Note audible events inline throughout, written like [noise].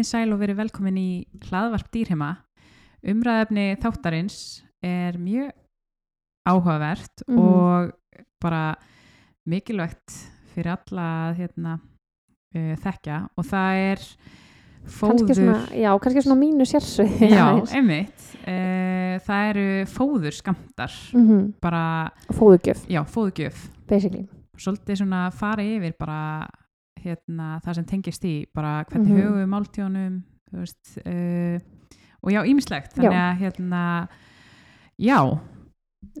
Komið sæl og verið velkomin í hlaðvarp dýrheima. Umræðefni þáttarins er mjög áhugavert Mhm. og bara mikilvægt fyrir alla að hérna, uh, þekkja og það er kannski fóður. svona, já, kannski svona mínu sérsvið Já, [laughs] einmitt. Uh, það eru fóður skamtar, mm -hmm. bara, fóðugjöf, já, fóðugjöf. basically Svolítið svona fara yfir bara hérna, það sem tengist í, bara hvernig Mhm. höfum við máltjónum, veist, uh, og já, ímislegt. Þannig að, hérna, já,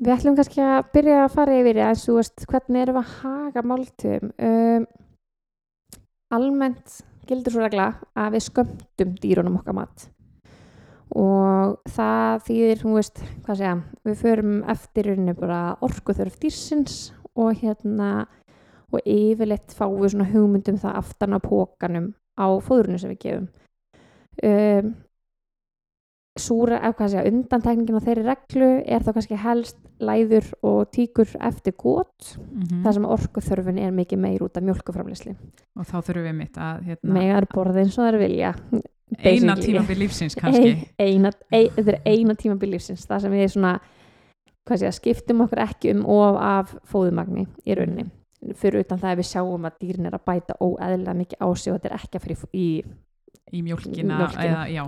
við ætlum kannski að byrja að fara yfir að þú veist, hvernig erum við að haga máltum um, almennt gildur svo regla að við skömmtum dýrunum okkar mat og það þýðir, þú veist, hvað segja við förum eftir orkuþörf dýrsins og hérna og yfirleitt fáum við svona hugmyndum það aftan á pókanum á fóðurinu sem við gefum um, súra, ef hvað segja, undantekningin á þeirri reglu er þá kannski helst læður og tíkur eftir gót mm þar sem orkuþörfin er mikið meir út af mjölkuframlisli og þá þurfum við mitt að hérna, megar borða eins og er vilja eina basically. tímabil lífsins kannski. Ein- eina, ein, þetta er eina tímabil lífsins það sem við svona hvað segja, skiptum okkur ekki um of af fóðumagni í rauninni fyrir utan það að við sjáum að dýrin er að bæta óeðlega mikið á sig og þetta er ekki að fyrir í í mjólkina, Mjólkina. eða já,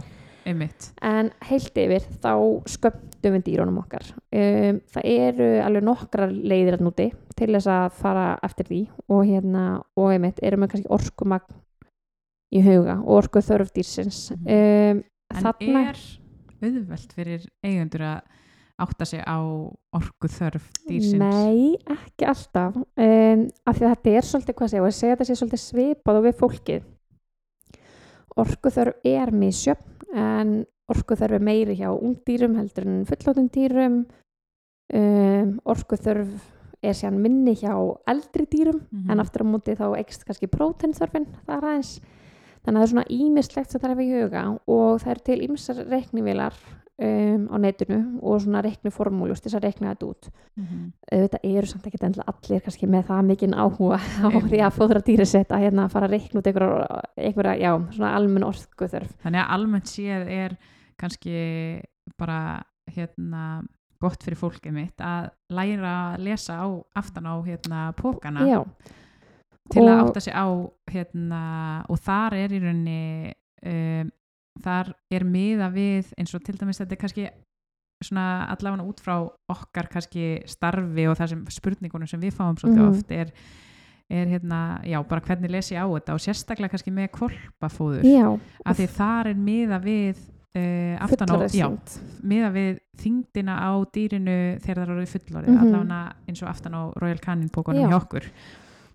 einmitt. En heilt yfir þá skömmtum við dýrunum okkar. Um, það eru alveg nokkrar leiðir að núti til þess að fara eftir því og hérna og einmitt erum við kannski orkumagn í huga og orku þörf dýrsins um, en þarna er auðvelt fyrir eigendur að átta sig á orku þörf dýrsins? Nei, ekki alltaf. Um, af því að þetta er svolítið hvað segja og ég segja þetta sé svolítið svipað og við fólkið. Orkuþörf er misjöfn en orkuþörf er meiri hjá ungdýrum heldur en fullóttum dýrum. Um, orkuþörf er síðan minni hjá eldri dýrum Mhm. en aftur á móti þá ekst kannski próteinþörfin þar aðeins. Þannig að það er svona ímislegt sem það er í huga og það eru til ímsar reiknivélar um, á netinu og svona reikniformúlus til þess að reikna þetta út. Mhm. auðvitað eru samt ekki allir kannski með það mikinn áhuga á því að fóðra dýrisett að hérna fara að reikna út einhverja, einhverja já, svona almenn orku þörf þannig að almennt séð er kannski bara hérna gott fyrir fólkið mitt að læra að lesa á aftan á hérna pókana já, til að Og- átta sig á hérna og þar er í rauninni um, þar er miða við eins og til dæmis þetta er kannski svona allavega út frá okkar kannski starfi og það sem spurningunum sem við fáum svolítið Mhm. oft er, er hérna, já, bara hvernig lesi ég á þetta og sérstaklega kannski með kvolpafóður já af því þar er miða við uh, aftan á, já, miða við þyngdina á dýrinu þegar það eru fullorðið, Mhm. allavega eins og aftan á Royal Canin bókunum Já. hjá okkur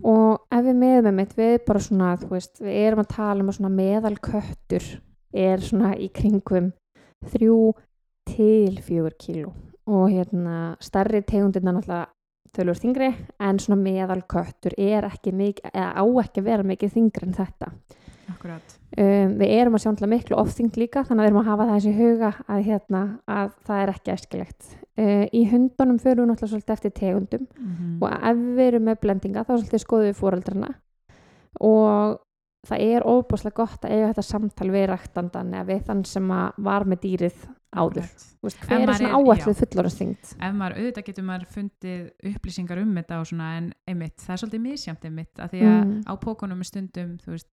og ef við meðum mitt við bara svona, þú veist, við erum að tala um svona meðal köttur er svona í kringum þrjú til fjögur kíló. Og hérna starri tegundirna náttúrulega þölur þingri en svona meðal köttur er ekki mikið, eða á ekki að vera mikið þingri en þetta. Akkurat. um, við erum að sjá miklu ofþyngd líka þannig að við erum að hafa það eins í huga að, hérna, að það er ekki æskilegt. Uh, í hundunum förum við náttúrulega svolítið eftir tegundum Mm og ef við erum með blendinga þá svolítið skoðum við fóreldrana og það er óbúslega gott að eiga þetta samtal við ræktandan eða við þann sem var með dýrið áður. Ef hver er svona áætluð fullorðsþyngd ef maður auðvitað getur maður fundið upplýsingar um þetta og svona en einmitt, það er svolítið misjamt einmitt að því að Mm. á pókunum er stundum þú veist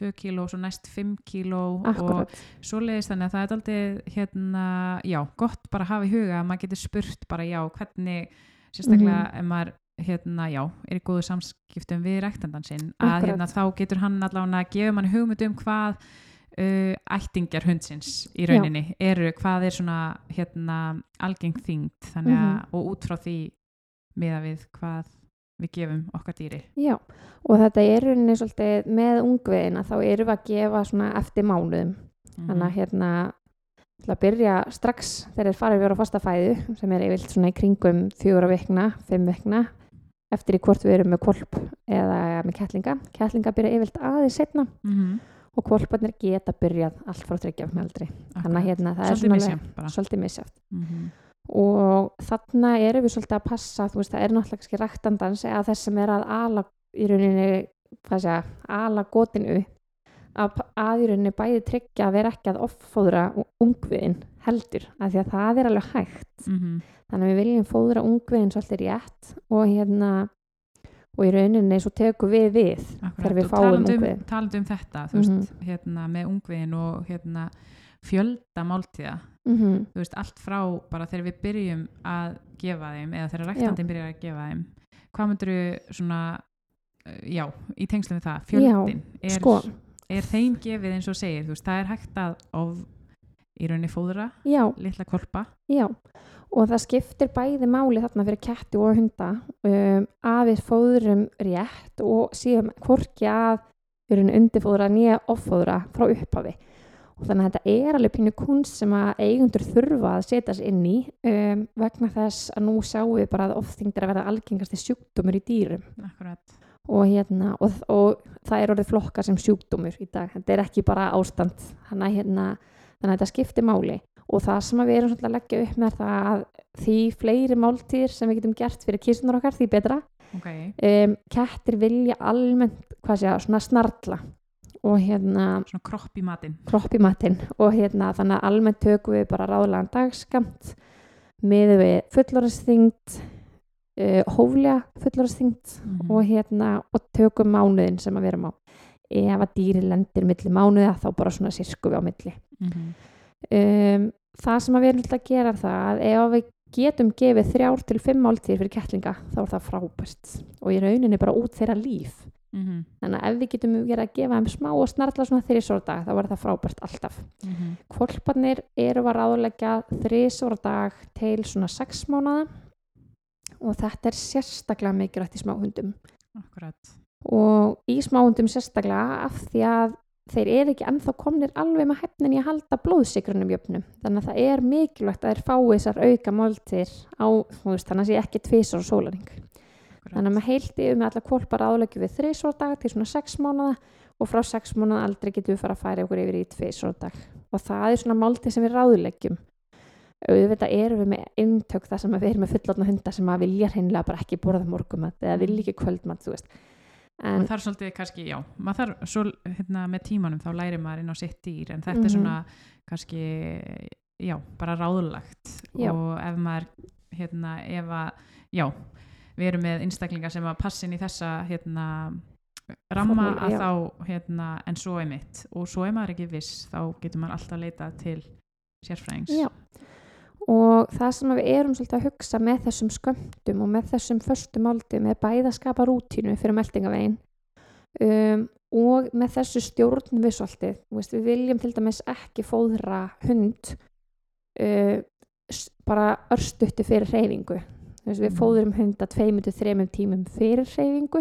2 kíló og svo næst 5 kíló og akkurat, svoleiðis þannig að það er aldrei hérna, já, gott bara að hafa í huga að maður getur spurt bara já, hvernig sérstaklega Mhm. ef maður hérna, já, er í góðu samskiptum við rektandan sinn, að hérna þá getur hann allavega að gefa manni hugmynd um hvað uh, ættingjar hundsins í rauninni eru, hvað er svona hérna algeng þannig að, Mhm. og út frá því miða við hvað við gefum okkar dýri já og þetta er rauninni svolítið með ungviðina þá erum við að gefa svona eftir mánuðum þannig að Mhm. hérna til að byrja strax þegar þeir farið vera á fasta fæðu sem er yfirlt svona í kringum fjóra vikna, fimm vikna eftir í hvort við erum með kolp eða með kettlinga. Kettlinga byrja yfirlt aðeins setna Mhm. og kolparnir geta byrjað allt frá þryggja vikna aldri. Þannig að hérna það er svolítið svona misjamt bara svolítið misjátt. Mhm. Og þarna erum við svolítið að passa, þú veist, það er náttúrulega kannski ræktandans eða þess sem er að ala í rauninni, hvað segja, ala gotinu að, að í rauninni bæði tryggja að vera ekki að offóðra ungviðin heldur, af því að það er alveg hægt. Mm þannig að við viljum fóðra ungviðin svolítið rétt og hérna og í rauninni svo tekum við við þegar við fáum talandi um, ungviðin talandi um þetta þú veist, Mhm. hérna, með ungviðin og hérna, fjölda máltíða. Mm þú veist, allt frá bara þegar við byrjum að gefa þeim eða þegar ræktandinn byrjar að gefa þeim hvað myndur svona uh, já, í tengslum við það, fjöldin er, sko, er þeim gefið eins og segir, veist, það er hægt að of, í rauninni fóðra, já, litla kolpa já og það skiptir bæði máli þarna fyrir ketti og hunda um, að við fóðrum rétt og síðan hvorki að við erum undirfóðra nýja offóðra frá upphafi. Og þannig að þetta er alveg pínu kunst sem að eigundur þurfa að setja sig inn í um, vegna þess að nú sjáum við bara að ofþyngdir að verða algengasti sjúkdómur í dýrum. Akkurat, og, hérna, og, og það er orðið flokka sem sjúkdómur í dag. Þetta er ekki bara ástand. Þannig hérna, þannig að þetta skiptir máli. Og það sem við erum að leggja upp með það að því fleiri máltýr sem við getum gert fyrir kísunar okkar því betra. Ok. Um, kettir vilja almennt sé svona snarla. Og hérna svona kropp í matinn. kropp í matinn. Og hérna þannig að almennt tökum við bara ráðlegan dagskamt miður við fullorðsþyngd uh, hóflega fullorðsþyngd Mhm. og hérna og tökum mánuðin sem að vera á ef að dýri lendir milli mánuða þá bara svona sirku við á milli Mhm. um, það sem að við erum alltaf að gera er það að ef við getum gefið þrjár til fimm máltíðir fyrir kettlinga þá er það frábært og í rauninni bara út þeirra líf Mhm. þannig að ef við getum verið að gefa þeim smá og snarla svona þrísvara dag þá er það frábært alltaf Mhm. Kvolparnir eru að ráðleggja þrísvara dag til svona sex mánuða og þetta er sérstaklega mikilvægt í smáhundum. Akkurat. Og í smáhundum sérstaklega af því að þeir eru ekki ennþá komnir alveg með hefnin í að halda blóðsikrunum jöfnum. Þannig að það er mikilvægt að þeir fái þessar auka máltir á, þú veist, þannig að sé ekki tvisar og sólaring akkurat. þannig að maður heildi um alla kvolpar álegju við þrísvara dag til svona sex mánuða og frá sex mánuða aldrei getum við fara að færa okkur yfir í tvisvara dag. Og það er svona málti sem við ráðleggjum auðvitað erum við með intök þar sem við erum með fullotna hunda sem að vilja hreinlega bara ekki borða morgumat eða vilja ekki kvöldmat þú veist en, maður þarf svolítið kannski, já maður þarf, svo hérna með tímanum þá lærir maður inn á sitt dýr en þetta Mhm. er svona kannski, já, bara ráðlagt Já. og ef maður hérna, ef að, já við erum með einstaklingar sem að passin í þessa hérna ramma Formúlu, að já. þá, hérna, en svo er mitt og svo er maður ekki viss, þá getur maður alltaf leita til sérfræðings já og það sem við erum svolítið að hugsa með þessum skömmtum og með þessum föstu máldum er bæði að skapa rútínu fyrir meldingavegin um, og með þessu stjórn við svolítið, Þú veist, við viljum til dæmis ekki fóðra hund uh, bara örstutti fyrir hreyfingu Veist, við Mhm. fóðrum hunda tveimur til þremum tímum fyrir hreyfingu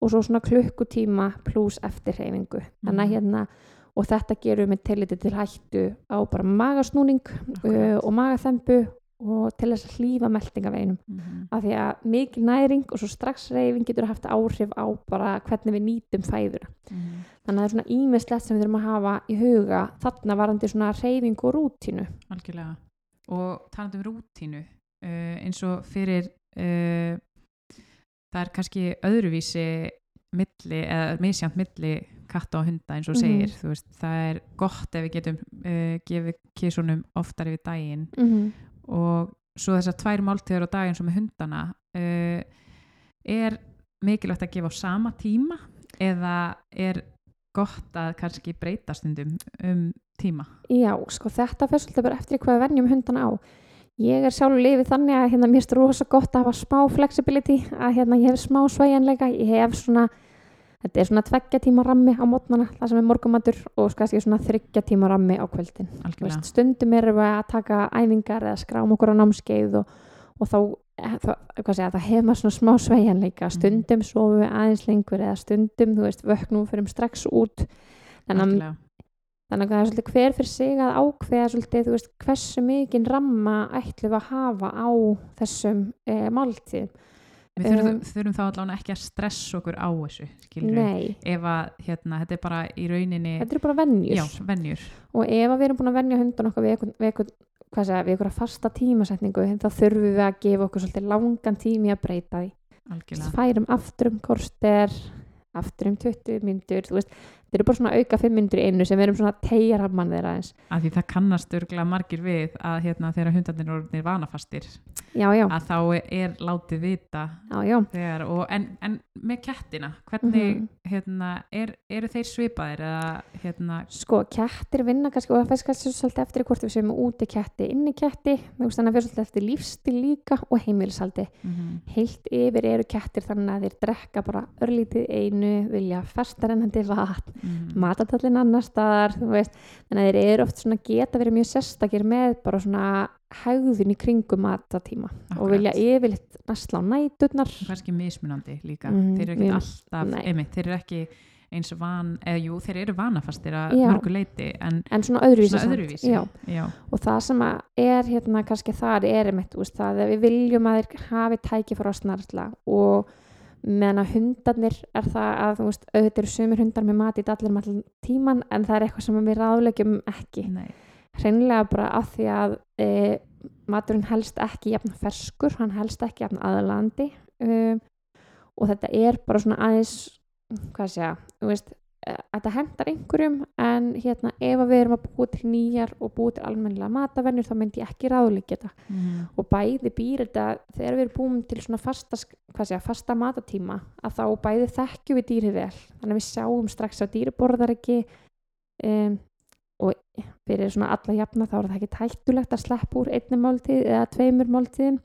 og svo svona klukkutíma pluss eftir hreyfingu þannig að Mhm. hérna og þetta gerum við með tilliti til hættu á bara magasnúning uh, og magaþembu og til þess að hlýfa meldingaveginum Mhm. af því að mikil næring og svo strax reyfing getur haft áhrif á bara hvernig við nýtum fæðuna Mhm. þannig að það er svona ímislegt sem við þurfum að hafa í huga þarna varandi svona reyfing og rútínu. Algjörlega. Og talandi um rútínu uh, eins og fyrir uh, það er kannski öðruvísi milli, eða misjant milli katta og hunda eins og segir þú veist, það er gott ef við getum uh, gefið kísunum oftar yfir daginn. Mm -hmm. og svo þessar tvær máltíður á dag eins og með hundana uh, er mikilvægt að gefa á sama tíma eða er gott að kannski breyta stundum um tíma? Já, sko þetta fyrir svolítið bara eftir hvað við venjum hundana á. Ég er sjálfur lifið þannig að hérna, mér er rosa gott að hafa smá flexibility að hérna, ég hef smá svæjanleika ég hef svona þetta er svona tveggja tíma rammi á mótnana það sem er morgumatur og sko kannski svona þryggja tíma rammi á kvöldin. Veist, stundum erum við að taka æfingar eða skrám okkur á námskeið og, og þá, eh, þá, segja, þá hefur maður svona smá sveigjanleika stundum sofum við aðeins lengur eða stundum, þú veist, vöknum fyrir strax út. Þannig að, þannig að það er svolítið hver fyrir sig að ákveða svolítið, þú veist, hversu mikinn ramma ætlum við að hafa á þessum e, máltíð Við þurfum, Um, þurfum þá allavega ekki að stressa okkur á þessu, skilur Nei, ef að hérna, þetta er bara í rauninni þetta eru bara venjur. Já, venjur. Og ef að við erum búin að venja hundan okkar við einhvern, við einhvern hvað segja, við einhverja fasta tímasetningu þá þurfum við að gefa okkur svolítið langan tími að breyta því. Algjörlega, færum aftur um korster aftur um 20 myndur þú veist, þetta eru bara svona auka fimm myndur í einu sem við erum svona tegjar af mann þeirra eins að því það kannast örgulega margir við að hérna þegar hundarnir eru orðnir vanafastir já, já, að þá er látið vita já, já. þegar, og, en, en með kettina hvernig Mhm. hérna, er, eru þeir svipaðir eða hérna? Sko, kettir vinna kannski og það fæst kannski svolítið eftir hvort við séum úti ketti, inni ketti þannig að fyrir svolítið eftir lífstil líka og heimilisaldi mm heilt yfir eru kettir þannig að þeir drekka bara örlítið einu vilja festarennandi vatn -hmm. matatallin annar staðar þú veist, þannig að þeir eru oft svona geta verið mjög sérstakir með bara svona hægðin í kringum matatíma og vilja yfirleitt næsla á næturnar kannski mismunandi líka Mhm, þeir eru ekki við- alltaf, einmitt, þeir eru ekki eins van, eða jú, þeir eru vanafastir að mörgu leiti en en svona öðruvísi, svona öðruvísi Já. Já. og það sem er hérna kannski þar er einmitt, veist, það að við viljum að þeir hafi tæki að snarla og meðan að hundarnir er það að þú veist, auðvitað eru sömur hundar með mat í dallir allan tíman en það er eitthvað sem við ráðlegjum ekki. Hreinlega bara af því að e, maturinn helst ekki jafn ferskur, hann helst ekki jafn aðlandi um, og þetta er bara svona aðeins hvað sé ég, þú veist þetta hendar einhverjum en hérna ef við erum að búa til nýjar og búa til almennilega matavennur þá myndi ég ekki ráðleikja þetta Mhm. og bæði býr þetta þegar við erum búin til svona fasta, ég, fasta matatíma að þá bæði þekkjum við dýri vel. Þannig að við sjáum strax að dýri borðar ekki um, og fyrir svona alla jafna þá er það ekki hættulegt að sleppa úr einni máltíð eða tveimur máltíðum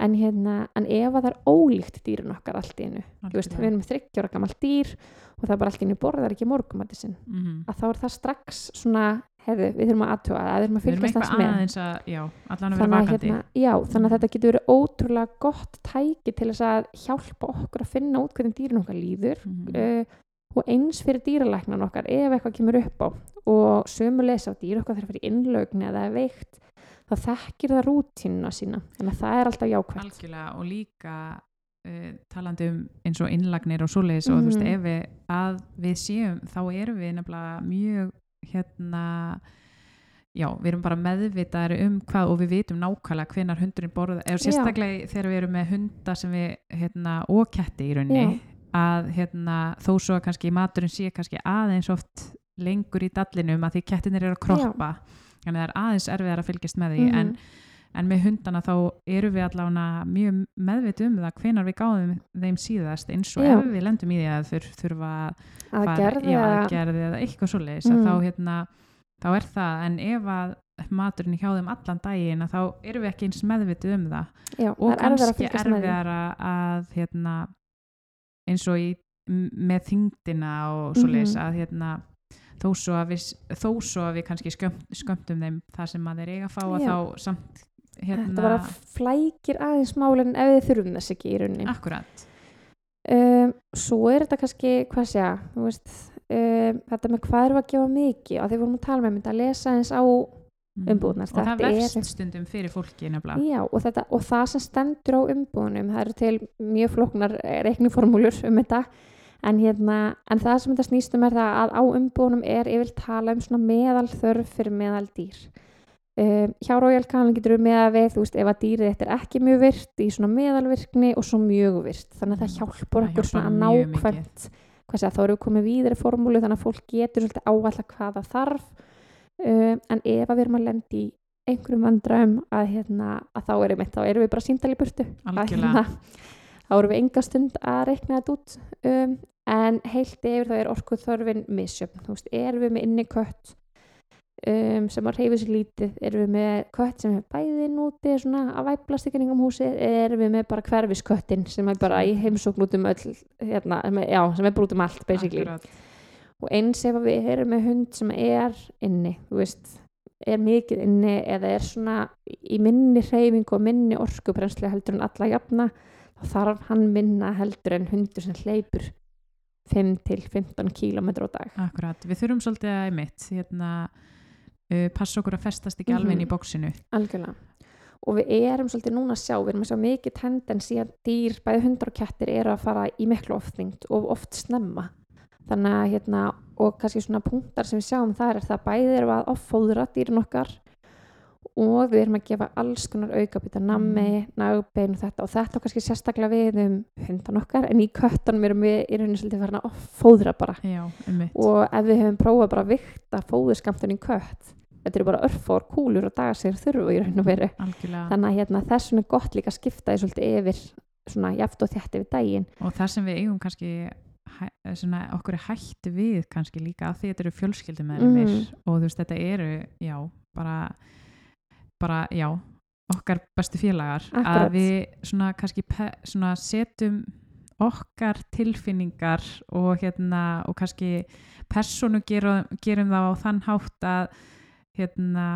en, hérna, en ef að það er ólíkt dýrin okkar allt í veist, við erum þryggjóra gammal dýr og það er bara allt í einu borðar ekki morgumætti sinn. Mhm. að þá er það strax svona hefðu, við þurfum að aðtuga það, við þurfum að fylgjast þess með. að já, allan að vera þannig að, hérna, já, þannig að þetta getur verið ótrúlega gott tæki til þess að hjálpa okkur að finna út hvernig dýrin okkar líður. Mhm. uh, og eins fyrir dýralæknan okkar ef eitthvað kemur upp á og sömulegs á dýr okkar þegar fyrir innlaugni eða er veikt þá þekkir það rútínuna sína að það er alltaf jákvæmt algjörlega og líka uh, talandi um eins og innlagnir og svoleiðis og þú veist Mhm. ef við, að við séum þá erum við nefnilega mjög hérna já, við erum bara meðvitaðari um hvað og við vitum nákvæmlega hvenar hundurinn borða eða sérstaklega þegar við erum með hunda sem við, hérna, og ketti í rauninni að hérna, þó svo að kannski maturinn sé kannski aðeins oft lengur í dallinum að því kettinir eru að kroppa þannig að það er aðeins erfiðar að fylgjast með því en Mhm. en með hundana þá eru við allavega mjög meðviti um það hvenar við gáðum þeim síðast eins og Já. ef við lendum í því að þur, þurfa að fara gerði eða eitthvað svoleiðis Mm. að þá, hérna, þá er það en ef að maturinn hjá þeim allan daginn þá eru við ekki eins meðviti um það já, og það er erfiðar að kannski hérna, eins og í, með þyngdina og svoleiðis Mhm. að hérna þó svo að við, þó svo að við kannski skömm, skömmtum þeim það sem að þeir eiga að fá að þá samt hérna, þetta bara flækir aðeins málinn ef þið þurfum þess ekki í rauninni. Akkurat. Um, svo er þetta kannski hvað sé veist um, þetta með hvað við að gefa mikið? Og þegar vorum að tala með þetta að lesa eins á Mm. Umbúðirnar, og það er- vefst stundum fyrir fólki já, og, þetta, og það sem stendur á umbúðunum það eru til mjög flóknar reikniformúlur um þetta en, hérna, en það sem þetta snýst um er það að á umbúðunum er yfir tala um svona meðal þörf fyrir meðal dýr um, hjá Royal Canin getur við með að við þú veist ef að dýrið þetta er ekki mjög virt í svona meðalvirkni og svo mjög virt. Þannig að það Mm, hjálpar okkur svona að nákvæmt. Hvað sé, þá erum við komið víðri formúlu þannig að fólk getur svolítið áallega hvað það þarf. Um, en ef að við erum að lendi í einhverjum vandræðum að, hérna, að þá erum við, þá erum við bara síndal í burtu. Að, algjörlega þá erum við enga stund að reikna þetta út um, en heilt yfir þá er orkuð þörfin misjöfn, þú veist, erum við með inni kött um, sem að reyfi sér lítið, erum við með kött sem er bæði núti svona að væplast í kringum húsið, erum við með bara hverfisköttin sem er bara í heimsókn út um öll, hérna, já, sem er bara út um allt basically Akkurat. og eins ef við erum með hund sem er inni, þú veist er mikið inni eða er svona í minni hreyfingu og minni orkubrensli heldur en alla jafna þá þarf hann minna heldur en hundur sem hleypur 5 til 15 kílómetrar á dag? Akkurat, við þurfum svolítið að einmitt hérna, uh, passa okkur að festast ekki alveg inn í Mhm. bóksinu algjörlega. Og við erum svolítið núna að sjá við erum að sjá mikið tendens í að dýr bæði hundar og kettir eru að fara í miklu oftþyngd og oft snemma. Þannig að hérna og kannski svona punktar sem við sjáum þar er það bæði erum að offóðra dýrin okkar og við erum að gefa alls konar aukabita nammi, nagbein og þetta. Og þetta og kannski sérstaklega við um hundan okkar. En í köttanum erum við í rauninni svolítið farin að fóðra bara. Já, og ef við hefum prófað bara að vikta fóðurskamtun í kött þetta eru bara örfór kúlur og dagar sér þurfu í raun og veru. Þannig að hérna, þess vegna er gott líka að skipta því svolítið yfir svona jaft og þétt yfir daginn. Og það sem við eigum kannski svona, okkur er hættu við kannski líka af því þetta eru fjölskyldumæðumir Mhm. og þú veist þetta eru já, bara, bara já, okkar bestu félagar Akkurat. að við svona kannski svona setjum okkar tilfinningar og hérna og kannski persónu gerum, gerum það á þann hátt að hérna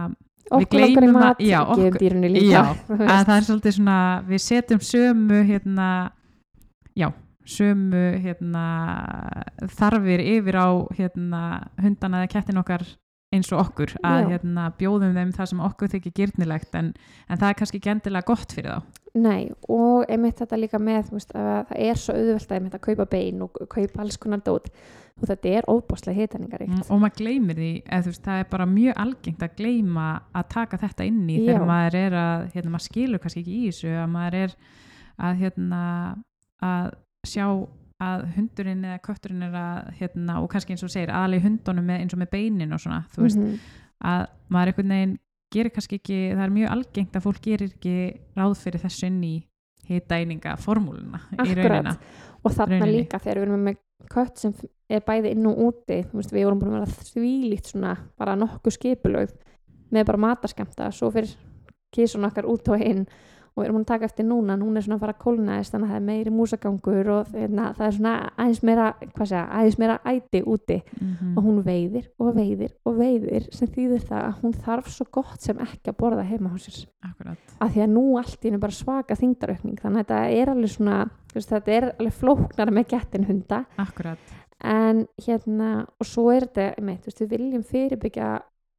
okkur okkar í mat, já, okkur- já, [laughs] að það er svolítið svona við setjum sömu hérna já, sömu hérna þarfir yfir á hérna hundana eða kettin okkar eins og okkur að hérna bjóðum þeim það sem okkur þykir gyrnilegt en, en það er kannski ekki endilega gott fyrir þá. Nei, og einmitt þetta líka með veist, að það er svo auðvelt að einmitt að kaupa bein og kaupa alls konar dót. Og þetta er óbáslega hitaningaríkt Mm, og maður gleymir því þú veist, það er bara mjög algengt að gleyma að taka þetta inn í þegar maður er að hérna, maður skilur kannski ekki í þessu að maður er að hérna að sjá að hundurinn eða kötturinn er að hérna, og kannski eins og segir aðlega hundunum með, eins og með beinin og svona veist, Mhm. að maður einhvern veginn gerir kannski ekki, það er mjög algengt að fólk gerir ekki ráð fyrir þessu inn í hitæninga formúluna í raunina og þarna rauninni. líka þegar við erum með kött sem er bæði inn og úti veist, við vorum búin að vera þvílíkt svona bara nokkuð skipulögð með bara mataskemta svo fyrir kísun okkar út og inn og við erum búin að taka eftir núna hún er svona að fara að kólnaðist þannig að það er meiri músagangur og hérna, það er svona aðeins meira hvað segja, aðeins meira æti úti. Mm og hún veiðir og veiðir og veiðir sem þýðir það að hún þarf svo gott sem ekki að borða heima á sér. Að því að nú allt í henni bara svaka þingdaraukning þannig að þetta er alveg svona þetta er alveg flóknar með gettin hunda. Akkurat, en hérna og svo er þetta, meitt, þú veist, við viljum fyrirbyggja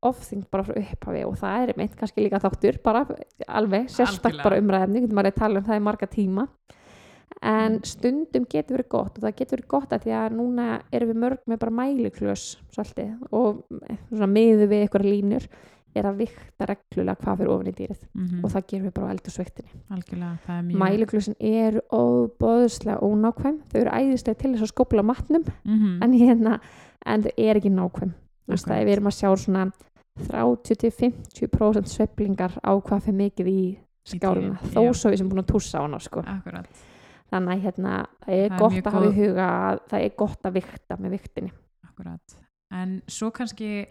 ofþyngd bara frá upphafi og það er meitt kannski líka þáttur bara alveg, sérstak Algjörlega. bara umræðefni getur maður að tala um það í marga tíma en Mm. stundum getur verið gott og það getur verið gott að því að núna erum við mörg með bara mæliklös svolítið og svona miðu við ykkur línur er að vikta reglulega hvað fyrir ofan í dýrið mm og það gerum við bara á er mjög mæliklösin eru óbóðslega ónákvæm þau eru æðislega til þess að skopla matnum Mhm. en hérna, en þau er ekki nákvæm er við erum að sjá svona 30-50% sveiflingar á hvað fyrir mikið í skáluna, dýrið, þó já. svo við sem búin að tússa á hana sko. þannig hérna, það er Það er gott mjög að hafa í huga að það er gott að vikta með viktinni Akkurat. En svo kannski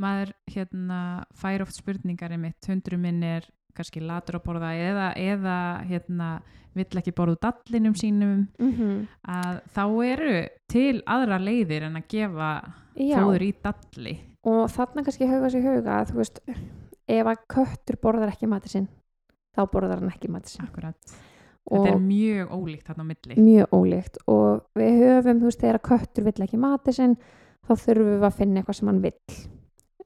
maður hérna fær oft spurningar einmitt, hundurum minn er kannski latur að borða eða, eða hérna vill ekki borða dallinum sínum mm -hmm. að þá eru til aðra leiðir en að gefa fóður í dalli. Og þarna kannski huga sér huga að þú veist, ef að köttur borðar ekki matið sinn þá borðar hann ekki matið sinn. Akkurat. Þetta er mjög ólíkt þarna á milli. mjög ólíkt. Og við höfum, þú veist, þegar að köttur vill ekki matið sinn þá þurfum við að finna eitthvað sem hann vill.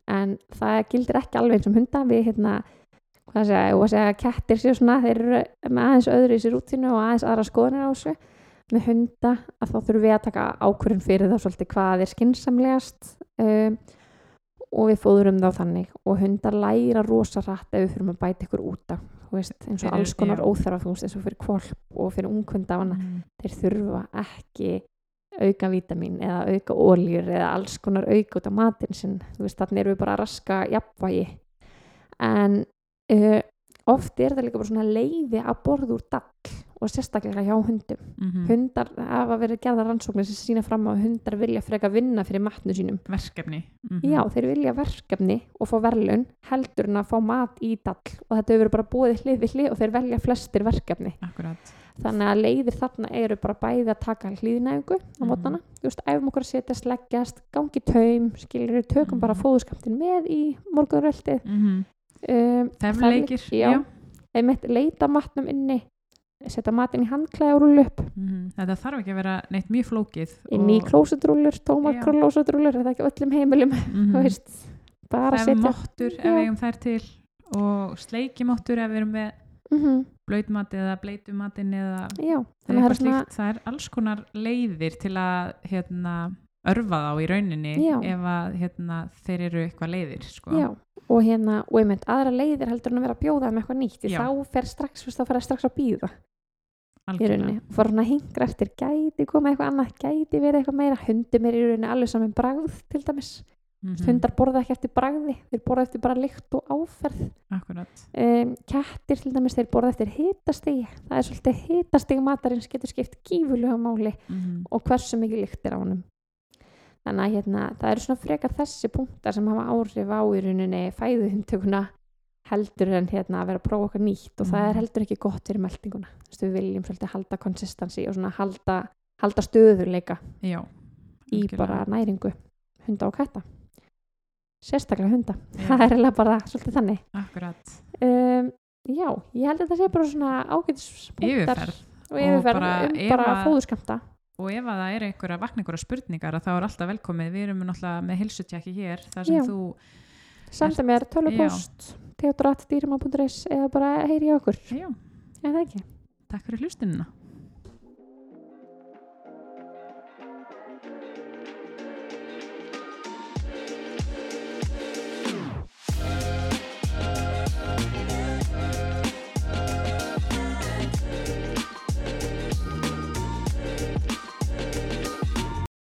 En það gildir ekki alveg eins og hunda. Við hérna hvað segja, og að segja að kettir séu svona þeir eru með aðeins öðru í sér útínu og aðeins aðra skoðanir á þessu. Með hunda að þá þurfum við að taka ákvörðun fyrir þá svolítið hvað er skinsamlegast um, og við fóðurum þá þannig. Og hundar læra rosa rætt ef við fyrir að bæta ykkur út af þú veist, eins og alls konar óþarfa þú veist, eins og fyrir kvolp og fyrir ungkvönda Mm. þeir þurfa ekki auka vítamin eða auka óljur eða alls konar auka út af matinn sinn. Þannig erum við bara að raska jafnvægi. En uh, oft er þetta líka bara svona leiði að borða úr dall og sérstaklega hjá hundum Mhm. hundar hafa verið gerða rannsóknir sem sína fram á að hundar vilja freka vinna fyrir matnu sínum Verkefni. Mhm. já, þeir vilja verkefni og fá verðlun heldur en að fá mat í dall og þetta hefur bara búið hlið við hlið og þeir velja flestir verkefni Akkurat. þannig að leiðir þarna eru bara bæði að taka hlýðnæfingu á Mhm. mótana þú veist, æfum okkur að setja sleggjast gangi taum, skilur tökum Mhm. bara fóðuskamptin með í morgunröltið Mm um, já, einmitt leita matnum inni setja matinn í handklæði og rúlu upp Mhm. Þetta þarf ekki að vera neitt mjög flókið. inn í og- klósetrúlur, tómar Já. klósetrúlur er ekki öllum heimilum [laughs] Mhm. þú veist, bara setja mottur ef við eigum þær til og sleikimottur ef við erum með mm blöytmat eða bleitumatinn eða já, það er svona það er alls konar leiðir til að hérna, örfa þá í rauninni Já. ef að hérna, þeir eru eitthvað leiðir sko. Já, og hérna, og einmitt aðra leiðir heldur en að vera að bjóða um eitthvað nýtt þá fer strax, þú veist, þá fer það strax að býða í rauninni, og fór hann að hingra eftir gæti koma eitthvað annað, gæti verið eitthvað meira hundum er í rauninni alveg saman bragð til dæmis, Mhm, hundar borða ekki eftir bragði þeir borða eftir bara lykt og áferð. Um, kettir til dæmis þeir borða eftir hitastigi það er svolítið hitastigi matarins getur skipt gífulega máli Mhm, og hversu mikið lykt er á honum þannig að hérna, það eru svona frekar þessi punktar sem hafa áhrif á í rauninni fæðuhundtökuna heldur en hérna að vera að prófa okkar nýtt. Og það Mhm. er heldur ekki gott fyrir meldinguna við viljum svolítið halda konsistansi og svona halda, halda stöðuleika já í bara næringu hunda og katta. Sérstaklega hunda. Já. [laughs] það er eiginlega bara svolítið þannig. Akkurat, um, já, ég held að þetta sé bara svona ágætis punktar yfirferð. og Og yfirferð bara um bara fóðuskamta og ef að það er einhver að vakna einhverja spurningar þá er alltaf velkomið, við erum náttúrulega með hilsutjaki hér, þar sem Já. þú senda mér tölupost teodoratdýrima.is eða bara heyri okkur. Já, eða ekki? Takk fyrir hlustunina